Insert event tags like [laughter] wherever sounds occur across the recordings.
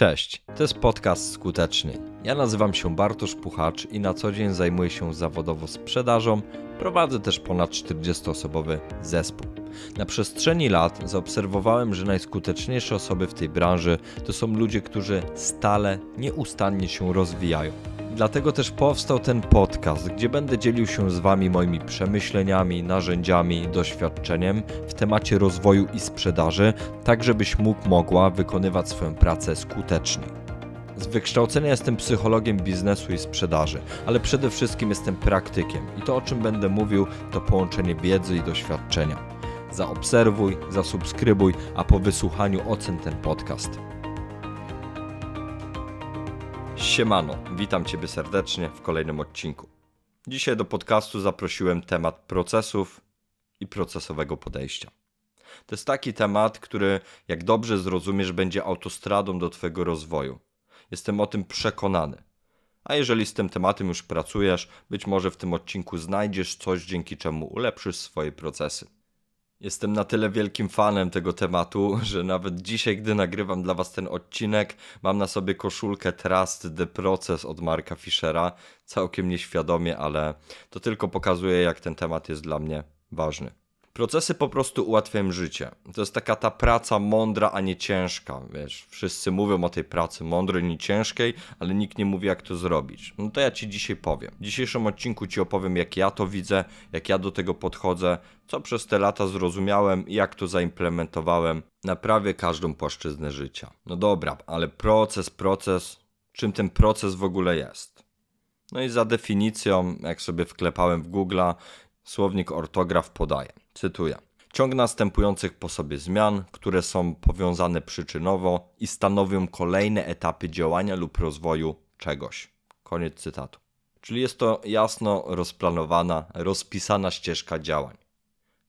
Cześć, to jest podcast Skuteczny. Ja nazywam się Bartosz Puchacz i na co dzień zajmuję się zawodowo sprzedażą. Prowadzę też ponad 40-osobowy zespół. Na przestrzeni lat zaobserwowałem, że najskuteczniejsze osoby w tej branży to są ludzie, którzy stale, nieustannie się rozwijają. Dlatego też powstał ten podcast, gdzie będę dzielił się z Wami moimi przemyśleniami, narzędziami, doświadczeniem w temacie rozwoju i sprzedaży, tak żebyś mógł, mogła wykonywać swoją pracę skutecznie. Z wykształcenia jestem psychologiem biznesu i sprzedaży, ale przede wszystkim jestem praktykiem i to o czym będę mówił to połączenie wiedzy i doświadczenia. Zaobserwuj, zasubskrybuj, a po wysłuchaniu ocen ten podcast. Siemano, witam Ciebie serdecznie w kolejnym odcinku. Dzisiaj do podcastu zaprosiłem temat procesów i procesowego podejścia. To jest taki temat, który, jak dobrze zrozumiesz, będzie autostradą do Twojego rozwoju. Jestem o tym przekonany. A jeżeli z tym tematem już pracujesz, być może w tym odcinku znajdziesz coś, dzięki czemu ulepszysz swoje procesy. Jestem na tyle wielkim fanem tego tematu, [laughs] że nawet dzisiaj, gdy nagrywam dla Was ten odcinek, mam na sobie koszulkę Trust the Process od Marka Fischera. Całkiem nieświadomie, ale to tylko pokazuje, jak ten temat jest dla mnie ważny. Procesy po prostu ułatwiają życie. To jest taka ta praca mądra, a nie ciężka. Wiesz, wszyscy mówią o tej pracy mądrej, nie ciężkiej, ale nikt nie mówi, jak to zrobić. No to ja ci dzisiaj powiem. W dzisiejszym odcinku ci opowiem, jak ja to widzę, jak ja do tego podchodzę, co przez te lata zrozumiałem i jak to zaimplementowałem na prawie każdą płaszczyznę życia. No dobra, ale proces, proces, czym ten proces w ogóle jest? No i za definicją, jak sobie wklepałem w Google'a, słownik ortograf podaje. Cytuję. Ciąg następujących po sobie zmian, które są powiązane przyczynowo i stanowią kolejne etapy działania lub rozwoju czegoś. Koniec cytatu. Czyli jest to jasno rozplanowana, rozpisana ścieżka działań.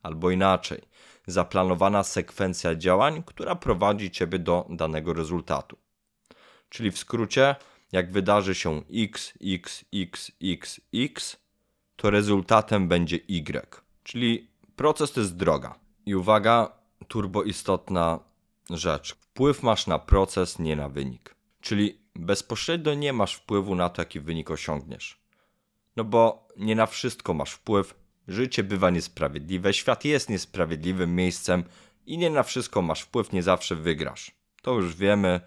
Albo inaczej, zaplanowana sekwencja działań, która prowadzi Ciebie do danego rezultatu. Czyli w skrócie, jak wydarzy się x, x, x, x, x, to rezultatem będzie y. Czyli Proces to jest droga. I uwaga, turbo istotna rzecz. Wpływ masz na proces, nie na wynik. Czyli bezpośrednio nie masz wpływu na to, jaki wynik osiągniesz. No bo nie na wszystko masz wpływ. Życie bywa niesprawiedliwe, świat jest niesprawiedliwym miejscem i nie na wszystko masz wpływ, nie zawsze wygrasz. To już wiemy.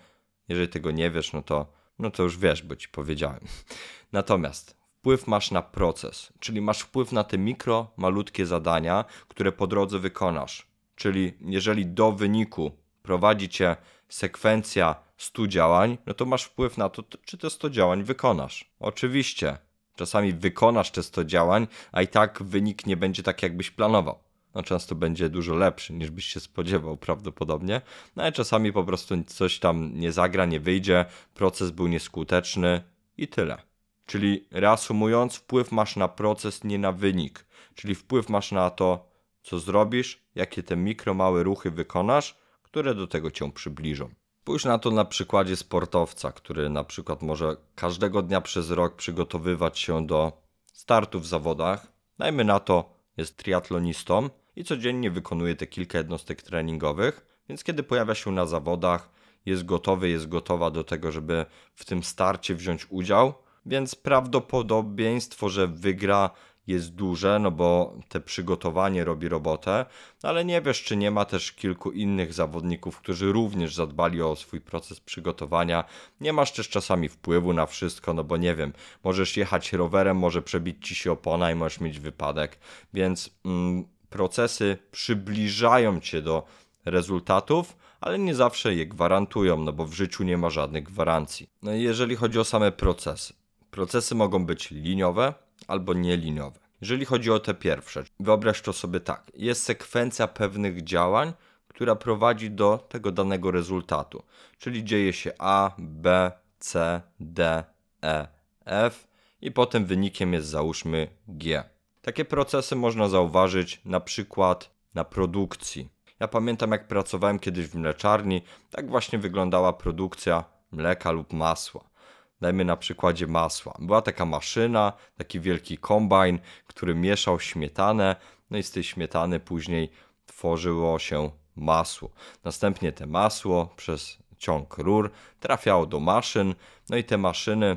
Jeżeli tego nie wiesz, no to, no to już wiesz, bo ci powiedziałem. [laughs] Natomiast wpływ masz na proces, czyli masz wpływ na te mikro, malutkie zadania, które po drodze wykonasz. Czyli jeżeli do wyniku prowadzi cię sekwencja 100 działań, no to masz wpływ na to, czy te 100 działań wykonasz. Oczywiście, czasami wykonasz te 100 działań, a i tak wynik nie będzie tak, jakbyś planował. No często będzie dużo lepszy niż byś się spodziewał prawdopodobnie, no ale czasami po prostu coś tam nie zagra, nie wyjdzie, proces był nieskuteczny i tyle. Czyli reasumując, wpływ masz na proces, nie na wynik. Czyli wpływ masz na to, co zrobisz, jakie te mikro, małe ruchy wykonasz, które do tego cię przybliżą. Spójrz na to na przykładzie sportowca, który na przykład może każdego dnia przez rok przygotowywać się do startu w zawodach. Dajmy na to, jest triatlonistą i codziennie wykonuje te kilka jednostek treningowych, więc kiedy pojawia się na zawodach, jest gotowy, jest gotowa do tego, żeby w tym starcie wziąć udział, więc prawdopodobieństwo, że wygra jest duże, no bo te przygotowanie robi robotę, ale nie wiesz, czy nie ma też kilku innych zawodników, którzy również zadbali o swój proces przygotowania. Nie masz też czasami wpływu na wszystko, no bo nie wiem, możesz jechać rowerem, może przebić ci się opona i możesz mieć wypadek, więc mm, procesy przybliżają cię do rezultatów, ale nie zawsze je gwarantują, no bo w życiu nie ma żadnych gwarancji. No jeżeli chodzi o same procesy, Procesy mogą być liniowe albo nieliniowe. Jeżeli chodzi o te pierwsze, wyobraź to sobie tak. Jest sekwencja pewnych działań, która prowadzi do tego danego rezultatu. Czyli dzieje się A, B, C, D, E, F i potem wynikiem jest załóżmy G. Takie procesy można zauważyć na przykład na produkcji. Ja pamiętam jak pracowałem kiedyś w mleczarni, tak właśnie wyglądała produkcja mleka lub masła. Dajmy na przykładzie masła. Była taka maszyna, taki wielki kombajn, który mieszał śmietanę, no i z tej śmietany później tworzyło się masło. Następnie te masło przez ciąg rur, trafiało do maszyn, no i te maszyny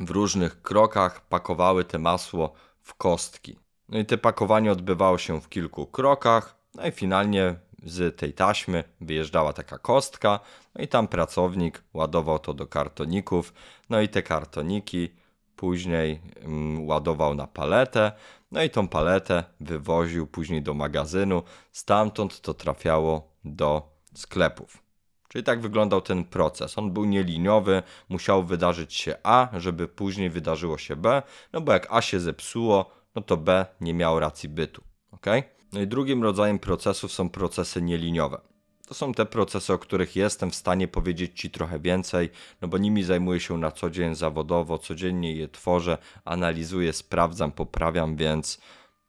w różnych krokach pakowały te masło w kostki. No i te pakowanie odbywało się w kilku krokach, no i finalnie z tej taśmy wyjeżdżała taka kostka, no i tam pracownik ładował to do kartoników, no i te kartoniki później mm, ładował na paletę, no i tą paletę wywoził później do magazynu, stamtąd to trafiało do sklepów. Czyli tak wyglądał ten proces. On był nieliniowy, musiał wydarzyć się A, żeby później wydarzyło się B, no bo jak A się zepsuło, no to B nie miało racji bytu. ok? No drugim rodzajem procesów są procesy nieliniowe. To są te procesy, o których jestem w stanie powiedzieć Ci trochę więcej, no bo nimi zajmuję się na co dzień zawodowo, codziennie je tworzę, analizuję, sprawdzam, poprawiam, więc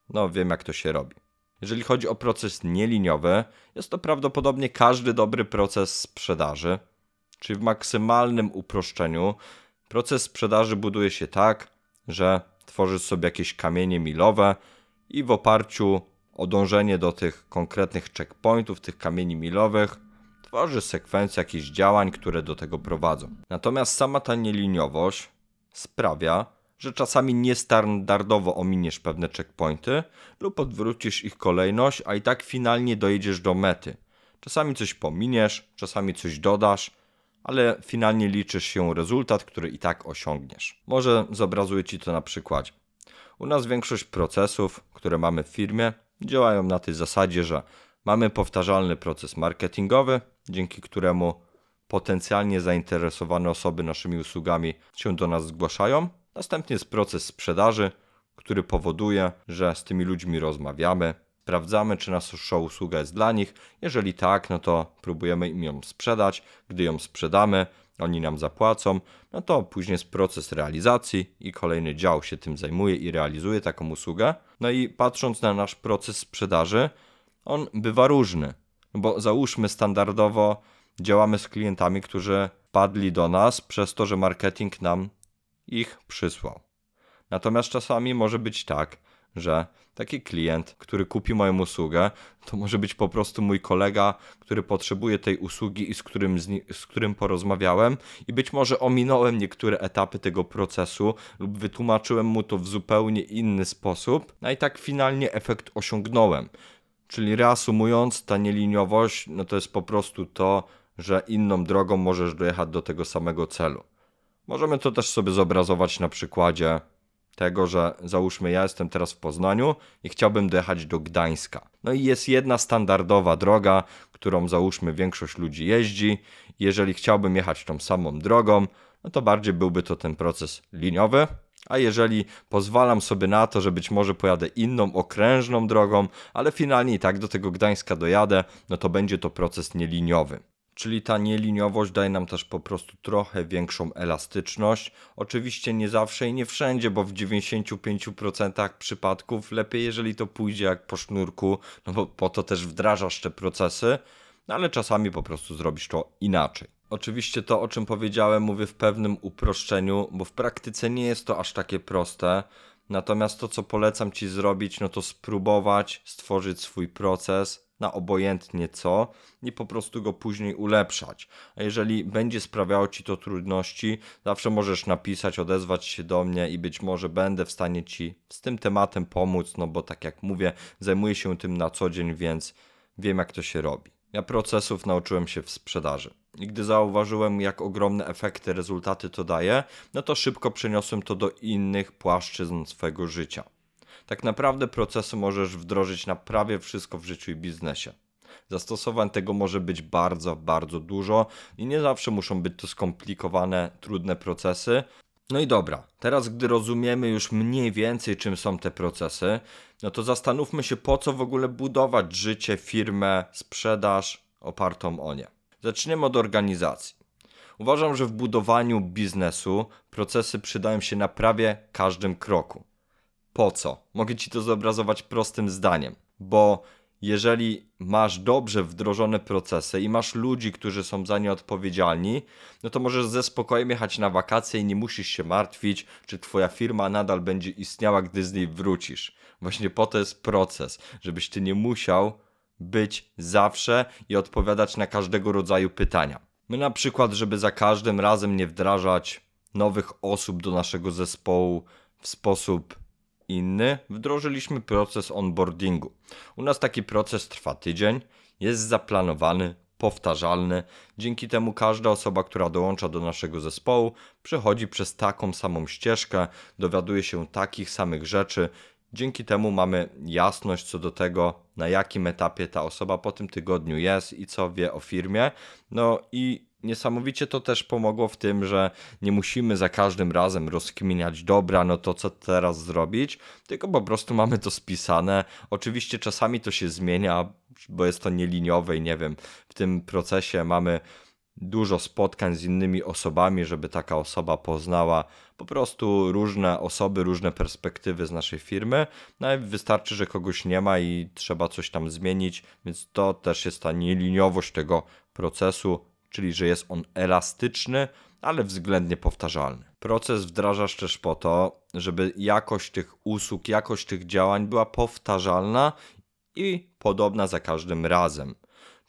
no wiem jak to się robi. Jeżeli chodzi o proces nieliniowy, jest to prawdopodobnie każdy dobry proces sprzedaży, czyli w maksymalnym uproszczeniu. Proces sprzedaży buduje się tak, że tworzysz sobie jakieś kamienie milowe i w oparciu o dążenie do tych konkretnych checkpointów, tych kamieni milowych, tworzysz sekwencję jakichś działań, które do tego prowadzą. Natomiast sama ta nieliniowość sprawia, że czasami niestandardowo ominiesz pewne checkpointy lub odwrócisz ich kolejność, a i tak finalnie dojedziesz do mety. Czasami coś pominiesz, czasami coś dodasz, ale finalnie liczysz się rezultat, który i tak osiągniesz. Może zobrazuję Ci to na przykładzie. U nas większość procesów, które mamy w firmie, działają na tej zasadzie, że mamy powtarzalny proces marketingowy, dzięki któremu potencjalnie zainteresowane osoby naszymi usługami się do nas zgłaszają. Następnie jest proces sprzedaży, który powoduje, że z tymi ludźmi rozmawiamy, sprawdzamy, czy nasza usługa jest dla nich. Jeżeli tak, no to próbujemy im ją sprzedać. Gdy ją sprzedamy, oni nam zapłacą, no to później jest proces realizacji i kolejny dział się tym zajmuje i realizuje taką usługę. No i patrząc na nasz proces sprzedaży, on bywa różny, bo załóżmy standardowo działamy z klientami, którzy padli do nas przez to, że marketing nam ich przysłał. Natomiast czasami może być tak, że taki klient, który kupi moją usługę, to może być po prostu mój kolega, który potrzebuje tej usługi i z którym, z, którym porozmawiałem, i być może ominąłem niektóre etapy tego procesu lub wytłumaczyłem mu to w zupełnie inny sposób, a i tak finalnie efekt osiągnąłem. Czyli reasumując, ta nieliniowość no to jest po prostu to, że inną drogą możesz dojechać do tego samego celu. Możemy to też sobie zobrazować na przykładzie tego, że załóżmy ja jestem teraz w Poznaniu i chciałbym dojechać do Gdańska. No i jest jedna standardowa droga, którą załóżmy większość ludzi jeździ. Jeżeli chciałbym jechać tą samą drogą, no to bardziej byłby to ten proces liniowy. A jeżeli pozwalam sobie na to, że być może pojadę inną, okrężną drogą, ale finalnie i tak do tego Gdańska dojadę, no to będzie to proces nieliniowy czyli ta nieliniowość daje nam też po prostu trochę większą elastyczność. Oczywiście nie zawsze i nie wszędzie, bo w 95% przypadków lepiej, jeżeli to pójdzie jak po sznurku, no bo po to też wdrażasz te procesy, no ale czasami po prostu zrobisz to inaczej. Oczywiście to, o czym powiedziałem, mówię w pewnym uproszczeniu, bo w praktyce nie jest to aż takie proste. Natomiast to, co polecam Ci zrobić, no to spróbować stworzyć swój proces, na obojętnie co i po prostu go później ulepszać. A jeżeli będzie sprawiało Ci to trudności, zawsze możesz napisać, odezwać się do mnie i być może będę w stanie Ci z tym tematem pomóc, no bo tak jak mówię, zajmuję się tym na co dzień, więc wiem jak to się robi. Ja procesów nauczyłem się w sprzedaży. I gdy zauważyłem, jak ogromne efekty, rezultaty to daje, no to szybko przeniosłem to do innych płaszczyzn swojego życia. Tak naprawdę procesy możesz wdrożyć na prawie wszystko w życiu i biznesie. Zastosowań tego może być bardzo, bardzo dużo i nie zawsze muszą być to skomplikowane, trudne procesy. No i dobra, teraz gdy rozumiemy już mniej więcej czym są te procesy, no to zastanówmy się po co w ogóle budować życie, firmę, sprzedaż opartą o nie. Zaczniemy od organizacji. Uważam, że w budowaniu biznesu procesy przydają się na prawie każdym kroku po co? Mogę ci to zobrazować prostym zdaniem, bo jeżeli masz dobrze wdrożone procesy i masz ludzi, którzy są za nie odpowiedzialni, no to możesz ze spokojem jechać na wakacje i nie musisz się martwić, czy twoja firma nadal będzie istniała, gdy z niej wrócisz. Właśnie po to jest proces, żebyś ty nie musiał być zawsze i odpowiadać na każdego rodzaju pytania. My na przykład, żeby za każdym razem nie wdrażać nowych osób do naszego zespołu w sposób inny, wdrożyliśmy proces onboardingu. U nas taki proces trwa tydzień, jest zaplanowany, powtarzalny. Dzięki temu każda osoba, która dołącza do naszego zespołu, przechodzi przez taką samą ścieżkę, dowiaduje się takich samych rzeczy. Dzięki temu mamy jasność co do tego, na jakim etapie ta osoba po tym tygodniu jest i co wie o firmie. No i niesamowicie to też pomogło w tym, że nie musimy za każdym razem rozkminiać, dobra, no to co teraz zrobić, tylko po prostu mamy to spisane. Oczywiście czasami to się zmienia, bo jest to nieliniowe i nie wiem, w tym procesie mamy dużo spotkań z innymi osobami, żeby taka osoba poznała po prostu różne osoby, różne perspektywy z naszej firmy. No i wystarczy, że kogoś nie ma i trzeba coś tam zmienić, więc to też jest ta nieliniowość tego procesu czyli że jest on elastyczny, ale względnie powtarzalny. Proces wdrażasz też po to, żeby jakość tych usług, jakość tych działań była powtarzalna i podobna za każdym razem.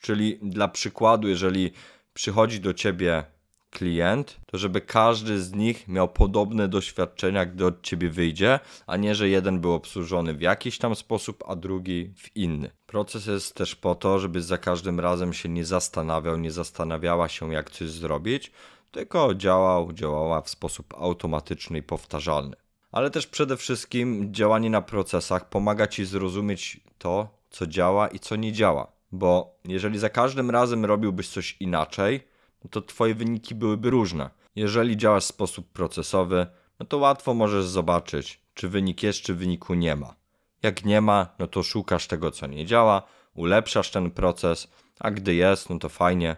Czyli dla przykładu, jeżeli przychodzi do ciebie klient, to żeby każdy z nich miał podobne doświadczenia, gdy od ciebie wyjdzie, a nie, że jeden był obsłużony w jakiś tam sposób, a drugi w inny. Proces jest też po to, żeby za każdym razem się nie zastanawiał, nie zastanawiała się, jak coś zrobić, tylko działał, działała w sposób automatyczny i powtarzalny. Ale też przede wszystkim działanie na procesach pomaga ci zrozumieć to, co działa i co nie działa. Bo jeżeli za każdym razem robiłbyś coś inaczej, to twoje wyniki byłyby różne. Jeżeli działasz w sposób procesowy, no to łatwo możesz zobaczyć, czy wynik jest, czy wyniku nie ma. Jak nie ma, no to szukasz tego, co nie działa, ulepszasz ten proces, a gdy jest, no to fajnie,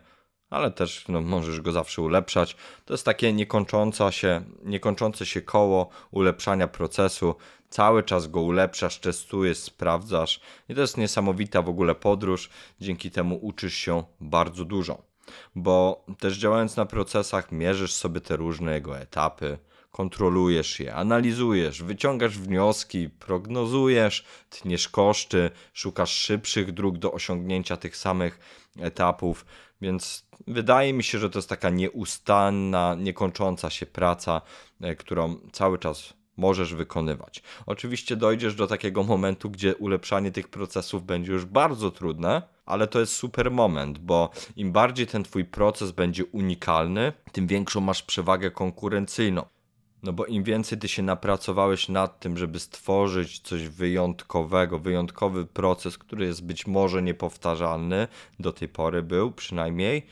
ale też no, możesz go zawsze ulepszać. To jest takie niekończące się, niekończące się koło ulepszania procesu. Cały czas go ulepszasz, testujesz, sprawdzasz i to jest niesamowita w ogóle podróż. Dzięki temu uczysz się bardzo dużo bo też działając na procesach mierzysz sobie te różne jego etapy, kontrolujesz je, analizujesz, wyciągasz wnioski, prognozujesz, tniesz koszty, szukasz szybszych dróg do osiągnięcia tych samych etapów, więc wydaje mi się, że to jest taka nieustanna, niekończąca się praca, e, którą cały czas możesz wykonywać. Oczywiście dojdziesz do takiego momentu, gdzie ulepszanie tych procesów będzie już bardzo trudne, ale to jest super moment, bo im bardziej ten twój proces będzie unikalny, tym większą masz przewagę konkurencyjną. No bo im więcej ty się napracowałeś nad tym, żeby stworzyć coś wyjątkowego, wyjątkowy proces, który jest być może niepowtarzalny, do tej pory był przynajmniej,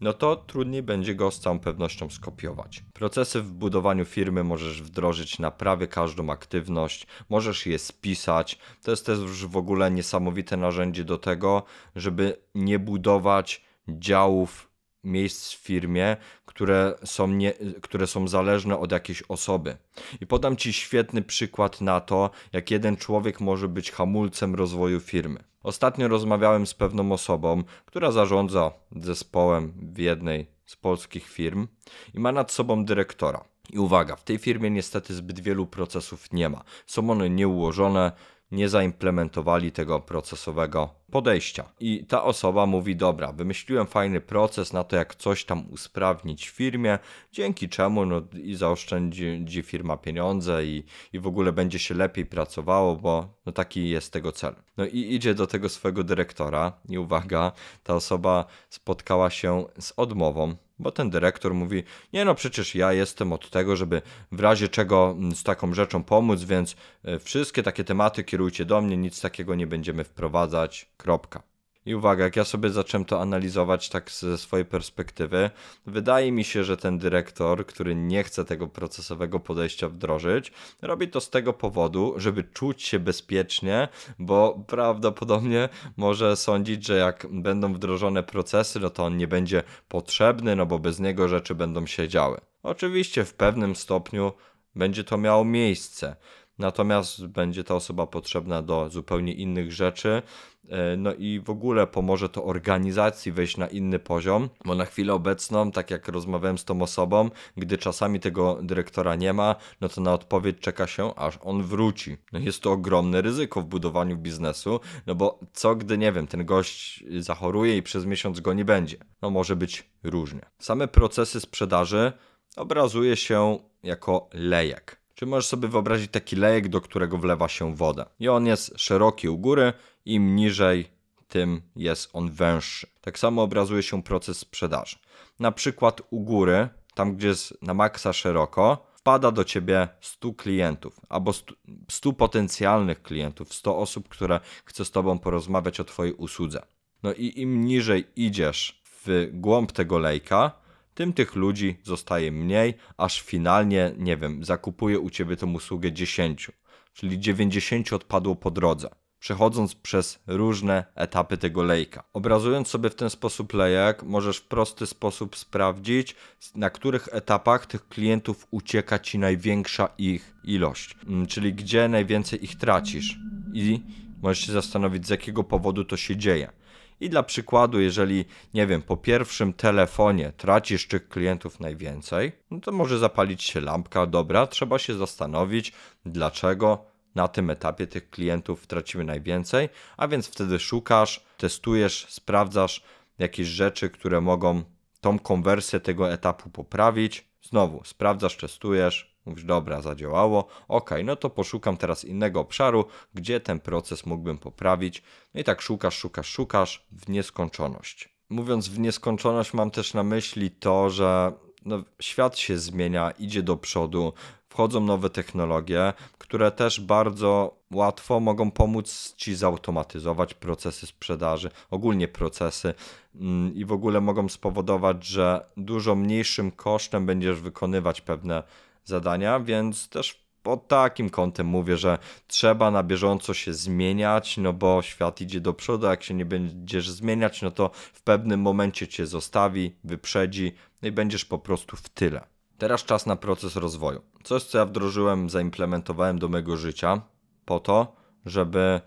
no to trudniej będzie go z całą pewnością skopiować. Procesy w budowaniu firmy możesz wdrożyć na prawie każdą aktywność, możesz je spisać. To jest też w ogóle niesamowite narzędzie do tego, żeby nie budować działów miejsc w firmie, które są, nie, które są zależne od jakiejś osoby. I podam Ci świetny przykład na to, jak jeden człowiek może być hamulcem rozwoju firmy. Ostatnio rozmawiałem z pewną osobą, która zarządza zespołem w jednej z polskich firm i ma nad sobą dyrektora. I uwaga, w tej firmie niestety zbyt wielu procesów nie ma. Są one nieułożone, nie zaimplementowali tego procesowego podejścia. I ta osoba mówi: Dobra, wymyśliłem fajny proces na to, jak coś tam usprawnić w firmie, dzięki czemu no, i zaoszczędzi firma pieniądze i, i w ogóle będzie się lepiej pracowało, bo no, taki jest tego cel. No i idzie do tego swojego dyrektora, i uwaga, ta osoba spotkała się z odmową bo ten dyrektor mówi: Nie, no przecież ja jestem od tego, żeby w razie czego z taką rzeczą pomóc, więc e, wszystkie takie tematy kierujcie do mnie, nic takiego nie będziemy wprowadzać. Kropka. I uwaga, jak ja sobie zacząłem to analizować tak ze swojej perspektywy, wydaje mi się, że ten dyrektor, który nie chce tego procesowego podejścia wdrożyć, robi to z tego powodu, żeby czuć się bezpiecznie, bo prawdopodobnie może sądzić, że jak będą wdrożone procesy, no to on nie będzie potrzebny, no bo bez niego rzeczy będą się działy. Oczywiście w pewnym stopniu będzie to miało miejsce. Natomiast będzie ta osoba potrzebna do zupełnie innych rzeczy. E, no i w ogóle pomoże to organizacji wejść na inny poziom, bo na chwilę obecną, tak jak rozmawiałem z tą osobą, gdy czasami tego dyrektora nie ma, no to na odpowiedź czeka się, aż on wróci. No jest to ogromne ryzyko w budowaniu biznesu, no bo co gdy, nie wiem, ten gość zachoruje i przez miesiąc go nie będzie? No może być różnie. Same procesy sprzedaży obrazuje się jako lejek. Czy możesz sobie wyobrazić taki lejek, do którego wlewa się woda? I on jest szeroki u góry, im niżej, tym jest on węższy. Tak samo obrazuje się proces sprzedaży. Na przykład u góry, tam gdzie jest na maksa szeroko, wpada do ciebie 100 klientów albo 100, 100 potencjalnych klientów, 100 osób, które chce z tobą porozmawiać o twojej usłudze. No i im niżej idziesz w głąb tego lejka, tym tych ludzi zostaje mniej, aż finalnie, nie wiem, zakupuje u ciebie tą usługę 10, czyli 90 odpadło po drodze przechodząc przez różne etapy tego lejka. Obrazując sobie w ten sposób lejek, możesz w prosty sposób sprawdzić, na których etapach tych klientów ucieka ci największa ich ilość, mm, czyli gdzie najwięcej ich tracisz. I możesz się zastanowić, z jakiego powodu to się dzieje. I dla przykładu, jeżeli, nie wiem, po pierwszym telefonie tracisz tych klientów najwięcej, no to może zapalić się lampka, dobra, trzeba się zastanowić, dlaczego na tym etapie tych klientów tracimy najwięcej, a więc wtedy szukasz, testujesz, sprawdzasz jakieś rzeczy, które mogą tą konwersję tego etapu poprawić. Znowu sprawdzasz, testujesz, mówisz, dobra, zadziałało, ok, no to poszukam teraz innego obszaru, gdzie ten proces mógłbym poprawić. No i tak szukasz, szukasz, szukasz w nieskończoność. Mówiąc w nieskończoność, mam też na myśli to, że no, świat się zmienia, idzie do przodu, wchodzą nowe technologie, które też bardzo łatwo mogą pomóc ci zautomatyzować procesy sprzedaży, ogólnie procesy mm, i w ogóle mogą spowodować, że dużo mniejszym kosztem będziesz wykonywać pewne zadania, więc też pod takim kątem mówię, że trzeba na bieżąco się zmieniać, no bo świat idzie do przodu, jak się nie będziesz zmieniać, no to w pewnym momencie cię zostawi, wyprzedzi, no i będziesz po prostu w tyle. Teraz czas na proces rozwoju. Coś, co ja wdrożyłem, zaimplementowałem do mego życia po to, żeby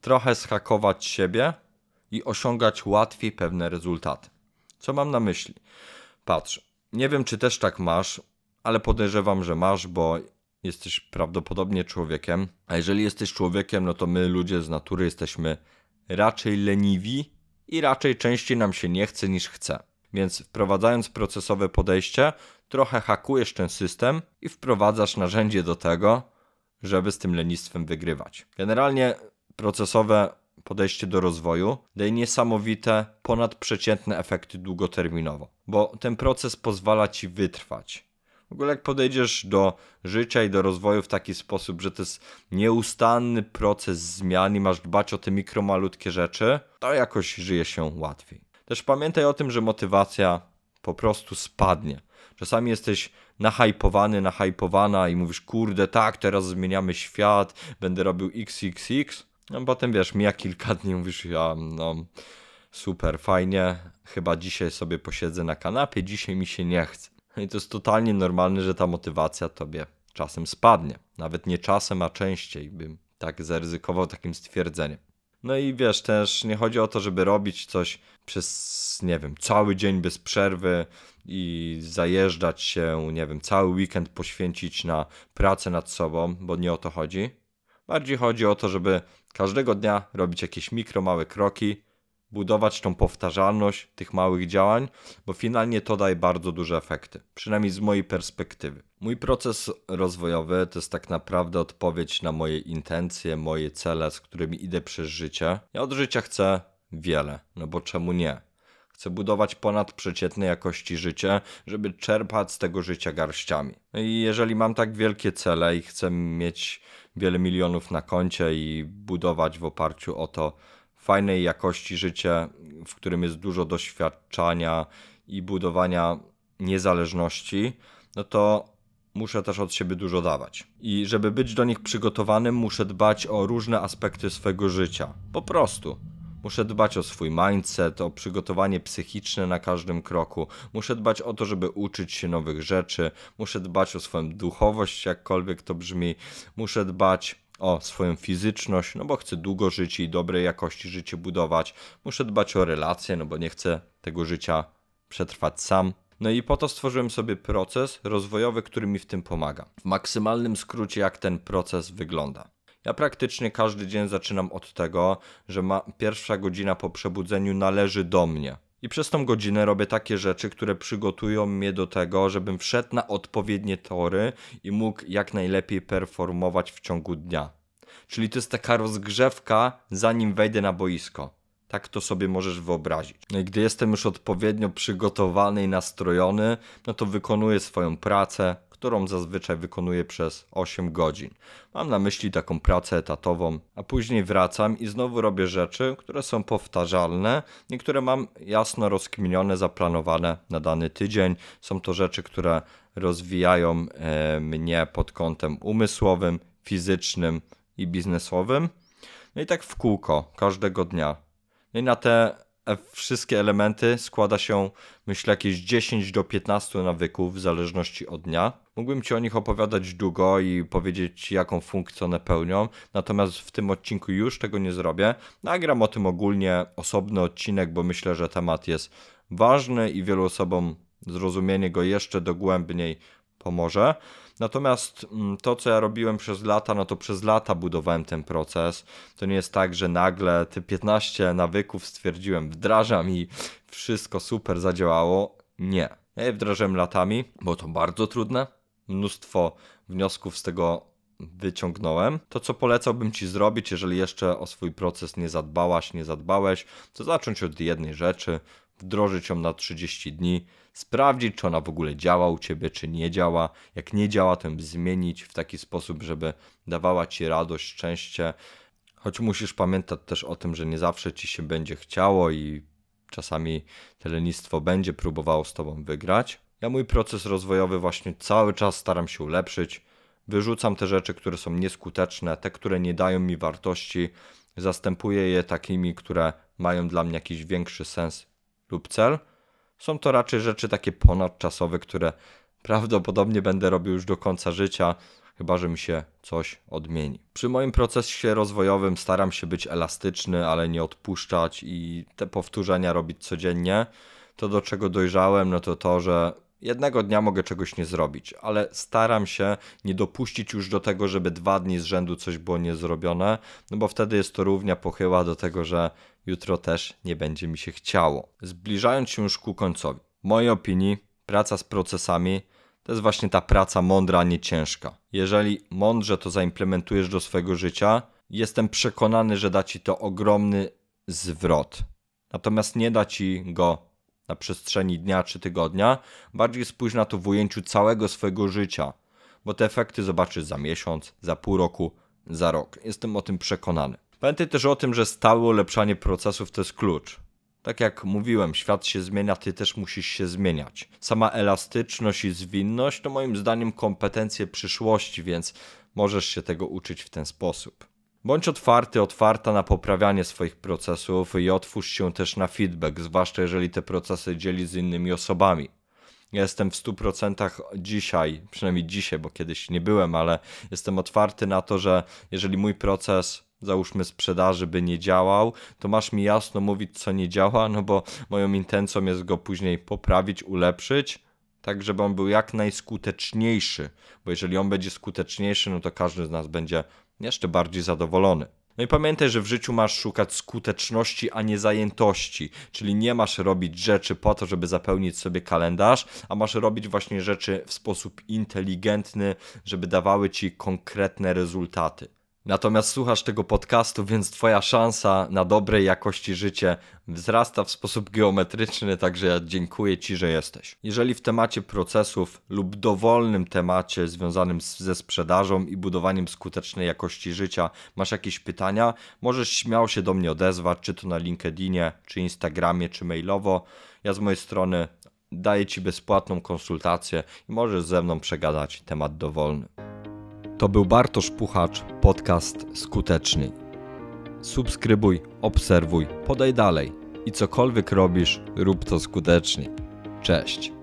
trochę schakować siebie i osiągać łatwiej pewne rezultaty. Co mam na myśli? Patrz, nie wiem, czy też tak masz, ale podejrzewam, że masz, bo jesteś prawdopodobnie człowiekiem. A jeżeli jesteś człowiekiem, no to my, ludzie z natury, jesteśmy raczej leniwi i raczej częściej nam się nie chce niż chce. Więc wprowadzając procesowe podejście, trochę hakujesz ten system i wprowadzasz narzędzie do tego, żeby z tym lenistwem wygrywać. Generalnie procesowe podejście do rozwoju daje niesamowite, ponadprzeciętne efekty długoterminowo, bo ten proces pozwala ci wytrwać. W ogóle jak podejdziesz do życia i do rozwoju w taki sposób, że to jest nieustanny proces zmian i masz dbać o te mikromalutkie rzeczy, to jakoś żyje się łatwiej. Też pamiętaj o tym, że motywacja po prostu spadnie. Czasami jesteś nahypowany, nahypowana i mówisz, kurde, tak, teraz zmieniamy świat, będę robił XXX. No potem wiesz, mija kilka dni mówisz, ja, no super, fajnie, chyba dzisiaj sobie posiedzę na kanapie, dzisiaj mi się nie chce. I to jest totalnie normalne, że ta motywacja tobie czasem spadnie. Nawet nie czasem, a częściej bym tak zaryzykował takim stwierdzeniem. No i wiesz, też nie chodzi o to, żeby robić coś przez, nie wiem, cały dzień bez przerwy i zajeżdżać się, nie wiem, cały weekend poświęcić na pracę nad sobą, bo nie o to chodzi. Bardziej chodzi o to, żeby każdego dnia robić jakieś mikro, małe kroki, budować tą powtarzalność tych małych działań, bo finalnie to daje bardzo duże efekty, przynajmniej z mojej perspektywy. Mój proces rozwojowy to jest tak naprawdę odpowiedź na moje intencje, moje cele, z którymi idę przez życie. Ja od życia chcę wiele, no bo czemu nie? Chcę budować ponadprzeciętne jakości życie, żeby czerpać z tego życia garściami. No i jeżeli mam tak wielkie cele i chcę mieć wiele milionów na koncie i budować w oparciu o to fajnej jakości życie, w którym jest dużo doświadczania i budowania niezależności, no to muszę też od siebie dużo dawać. I żeby być do nich przygotowanym, muszę dbać o różne aspekty swojego życia. Po prostu Muszę dbać o swój mindset, o przygotowanie psychiczne na każdym kroku. Muszę dbać o to, żeby uczyć się nowych rzeczy. Muszę dbać o swoją duchowość, jakkolwiek to brzmi. Muszę dbać o swoją fizyczność, no bo chcę długo żyć i dobrej jakości życie budować. Muszę dbać o relacje, no bo nie chcę tego życia przetrwać sam. No i po to stworzyłem sobie proces rozwojowy, który mi w tym pomaga. W maksymalnym skrócie, jak ten proces wygląda. Ja praktycznie każdy dzień zaczynam od tego, że ma, pierwsza godzina po przebudzeniu należy do mnie. I przez tą godzinę robię takie rzeczy, które przygotują mnie do tego, żebym wszedł na odpowiednie tory i mógł jak najlepiej performować w ciągu dnia. Czyli to jest taka rozgrzewka, zanim wejdę na boisko. Tak to sobie możesz wyobrazić. No i gdy jestem już odpowiednio przygotowany i nastrojony, no to wykonuję swoją pracę, którą zazwyczaj wykonuję przez 8 godzin. Mam na myśli taką pracę etatową, a później wracam i znowu robię rzeczy, które są powtarzalne, niektóre mam jasno rozkminione, zaplanowane na dany tydzień. Są to rzeczy, które rozwijają e, mnie pod kątem umysłowym, fizycznym i biznesowym. No i tak w kółko, każdego dnia. No i na te wszystkie elementy składa się, myślę, jakieś 10 do 15 nawyków w zależności od dnia. Mógłbym Ci o nich opowiadać długo i powiedzieć, jaką funkcję one pełnią, natomiast w tym odcinku już tego nie zrobię. Nagram o tym ogólnie osobny odcinek, bo myślę, że temat jest ważny i wielu osobom zrozumienie go jeszcze dogłębniej pomoże. Natomiast mm, to, co ja robiłem przez lata, no to przez lata budowałem ten proces. To nie jest tak, że nagle te 15 nawyków stwierdziłem, wdrażam i wszystko super zadziałało. Nie. Ja je wdrażałem latami, bo to bardzo trudne. Mnóstwo wniosków z tego wyciągnąłem. To, co polecałbym Ci zrobić, jeżeli jeszcze o swój proces nie zadbałaś, nie zadbałeś, to zacząć od jednej rzeczy, wdrożyć ją na 30 dni, sprawdzić, czy ona w ogóle działa u ciebie, czy nie działa. Jak nie działa, to ją zmienić w taki sposób, żeby dawała ci radość, szczęście. Choć musisz pamiętać też o tym, że nie zawsze ci się będzie chciało i czasami to lenistwo będzie próbowało z tobą wygrać. Ja mój proces rozwojowy właśnie cały czas staram się ulepszyć. Wyrzucam te rzeczy, które są nieskuteczne, te, które nie dają mi wartości, zastępuję je takimi, które mają dla mnie jakiś większy sens lub cel. Są to raczej rzeczy takie ponadczasowe, które prawdopodobnie będę robił już do końca życia, chyba że mi się coś odmieni. Przy moim procesie rozwojowym staram się być elastyczny, ale nie odpuszczać i te powtórzenia robić codziennie. To do czego dojrzałem, no to to, że jednego dnia mogę czegoś nie zrobić, ale staram się nie dopuścić już do tego, żeby dwa dni z rzędu coś było niezrobione, no bo wtedy jest to równia pochyła do tego, że jutro też nie będzie mi się chciało. Zbliżając się już ku końcowi, w mojej opinii praca z procesami to jest właśnie ta praca mądra, a nie ciężka. Jeżeli mądrze to zaimplementujesz do swojego życia, jestem przekonany, że da ci to ogromny zwrot. Natomiast nie da ci go na przestrzeni dnia czy tygodnia, bardziej spójrz na to w ujęciu całego swojego życia, bo te efekty zobaczysz za miesiąc, za pół roku, za rok. Jestem o tym przekonany. Pamiętaj też o tym, że stałe ulepszanie procesów to jest klucz. Tak jak mówiłem, świat się zmienia, ty też musisz się zmieniać. Sama elastyczność i zwinność to moim zdaniem kompetencje przyszłości, więc możesz się tego uczyć w ten sposób. Bądź otwarty, otwarta na poprawianie swoich procesów i otwórz się też na feedback, zwłaszcza jeżeli te procesy dzieli z innymi osobami. Ja jestem w 100% dzisiaj, przynajmniej dzisiaj, bo kiedyś nie byłem, ale jestem otwarty na to, że jeżeli mój proces załóżmy sprzedaży by nie działał, to masz mi jasno mówić, co nie działa, no bo moją intencją jest go później poprawić, ulepszyć, tak żeby on był jak najskuteczniejszy, bo jeżeli on będzie skuteczniejszy, no to każdy z nas będzie jeszcze bardziej zadowolony. No i pamiętaj, że w życiu masz szukać skuteczności, a nie zajętości, czyli nie masz robić rzeczy po to, żeby zapełnić sobie kalendarz, a masz robić właśnie rzeczy w sposób inteligentny, żeby dawały ci konkretne rezultaty. Natomiast słuchasz tego podcastu, więc Twoja szansa na dobrej jakości życie wzrasta w sposób geometryczny, także ja dziękuję Ci, że jesteś. Jeżeli w temacie procesów lub dowolnym temacie związanym ze sprzedażą i budowaniem skutecznej jakości życia masz jakieś pytania, możesz śmiało się do mnie odezwać, czy to na LinkedInie, czy Instagramie, czy mailowo. Ja z mojej strony daję Ci bezpłatną konsultację i możesz ze mną przegadać temat dowolny. To był Bartosz Puchacz, podcast Skuteczny. Subskrybuj, obserwuj, podaj dalej i cokolwiek robisz, rób to skutecznie. Cześć.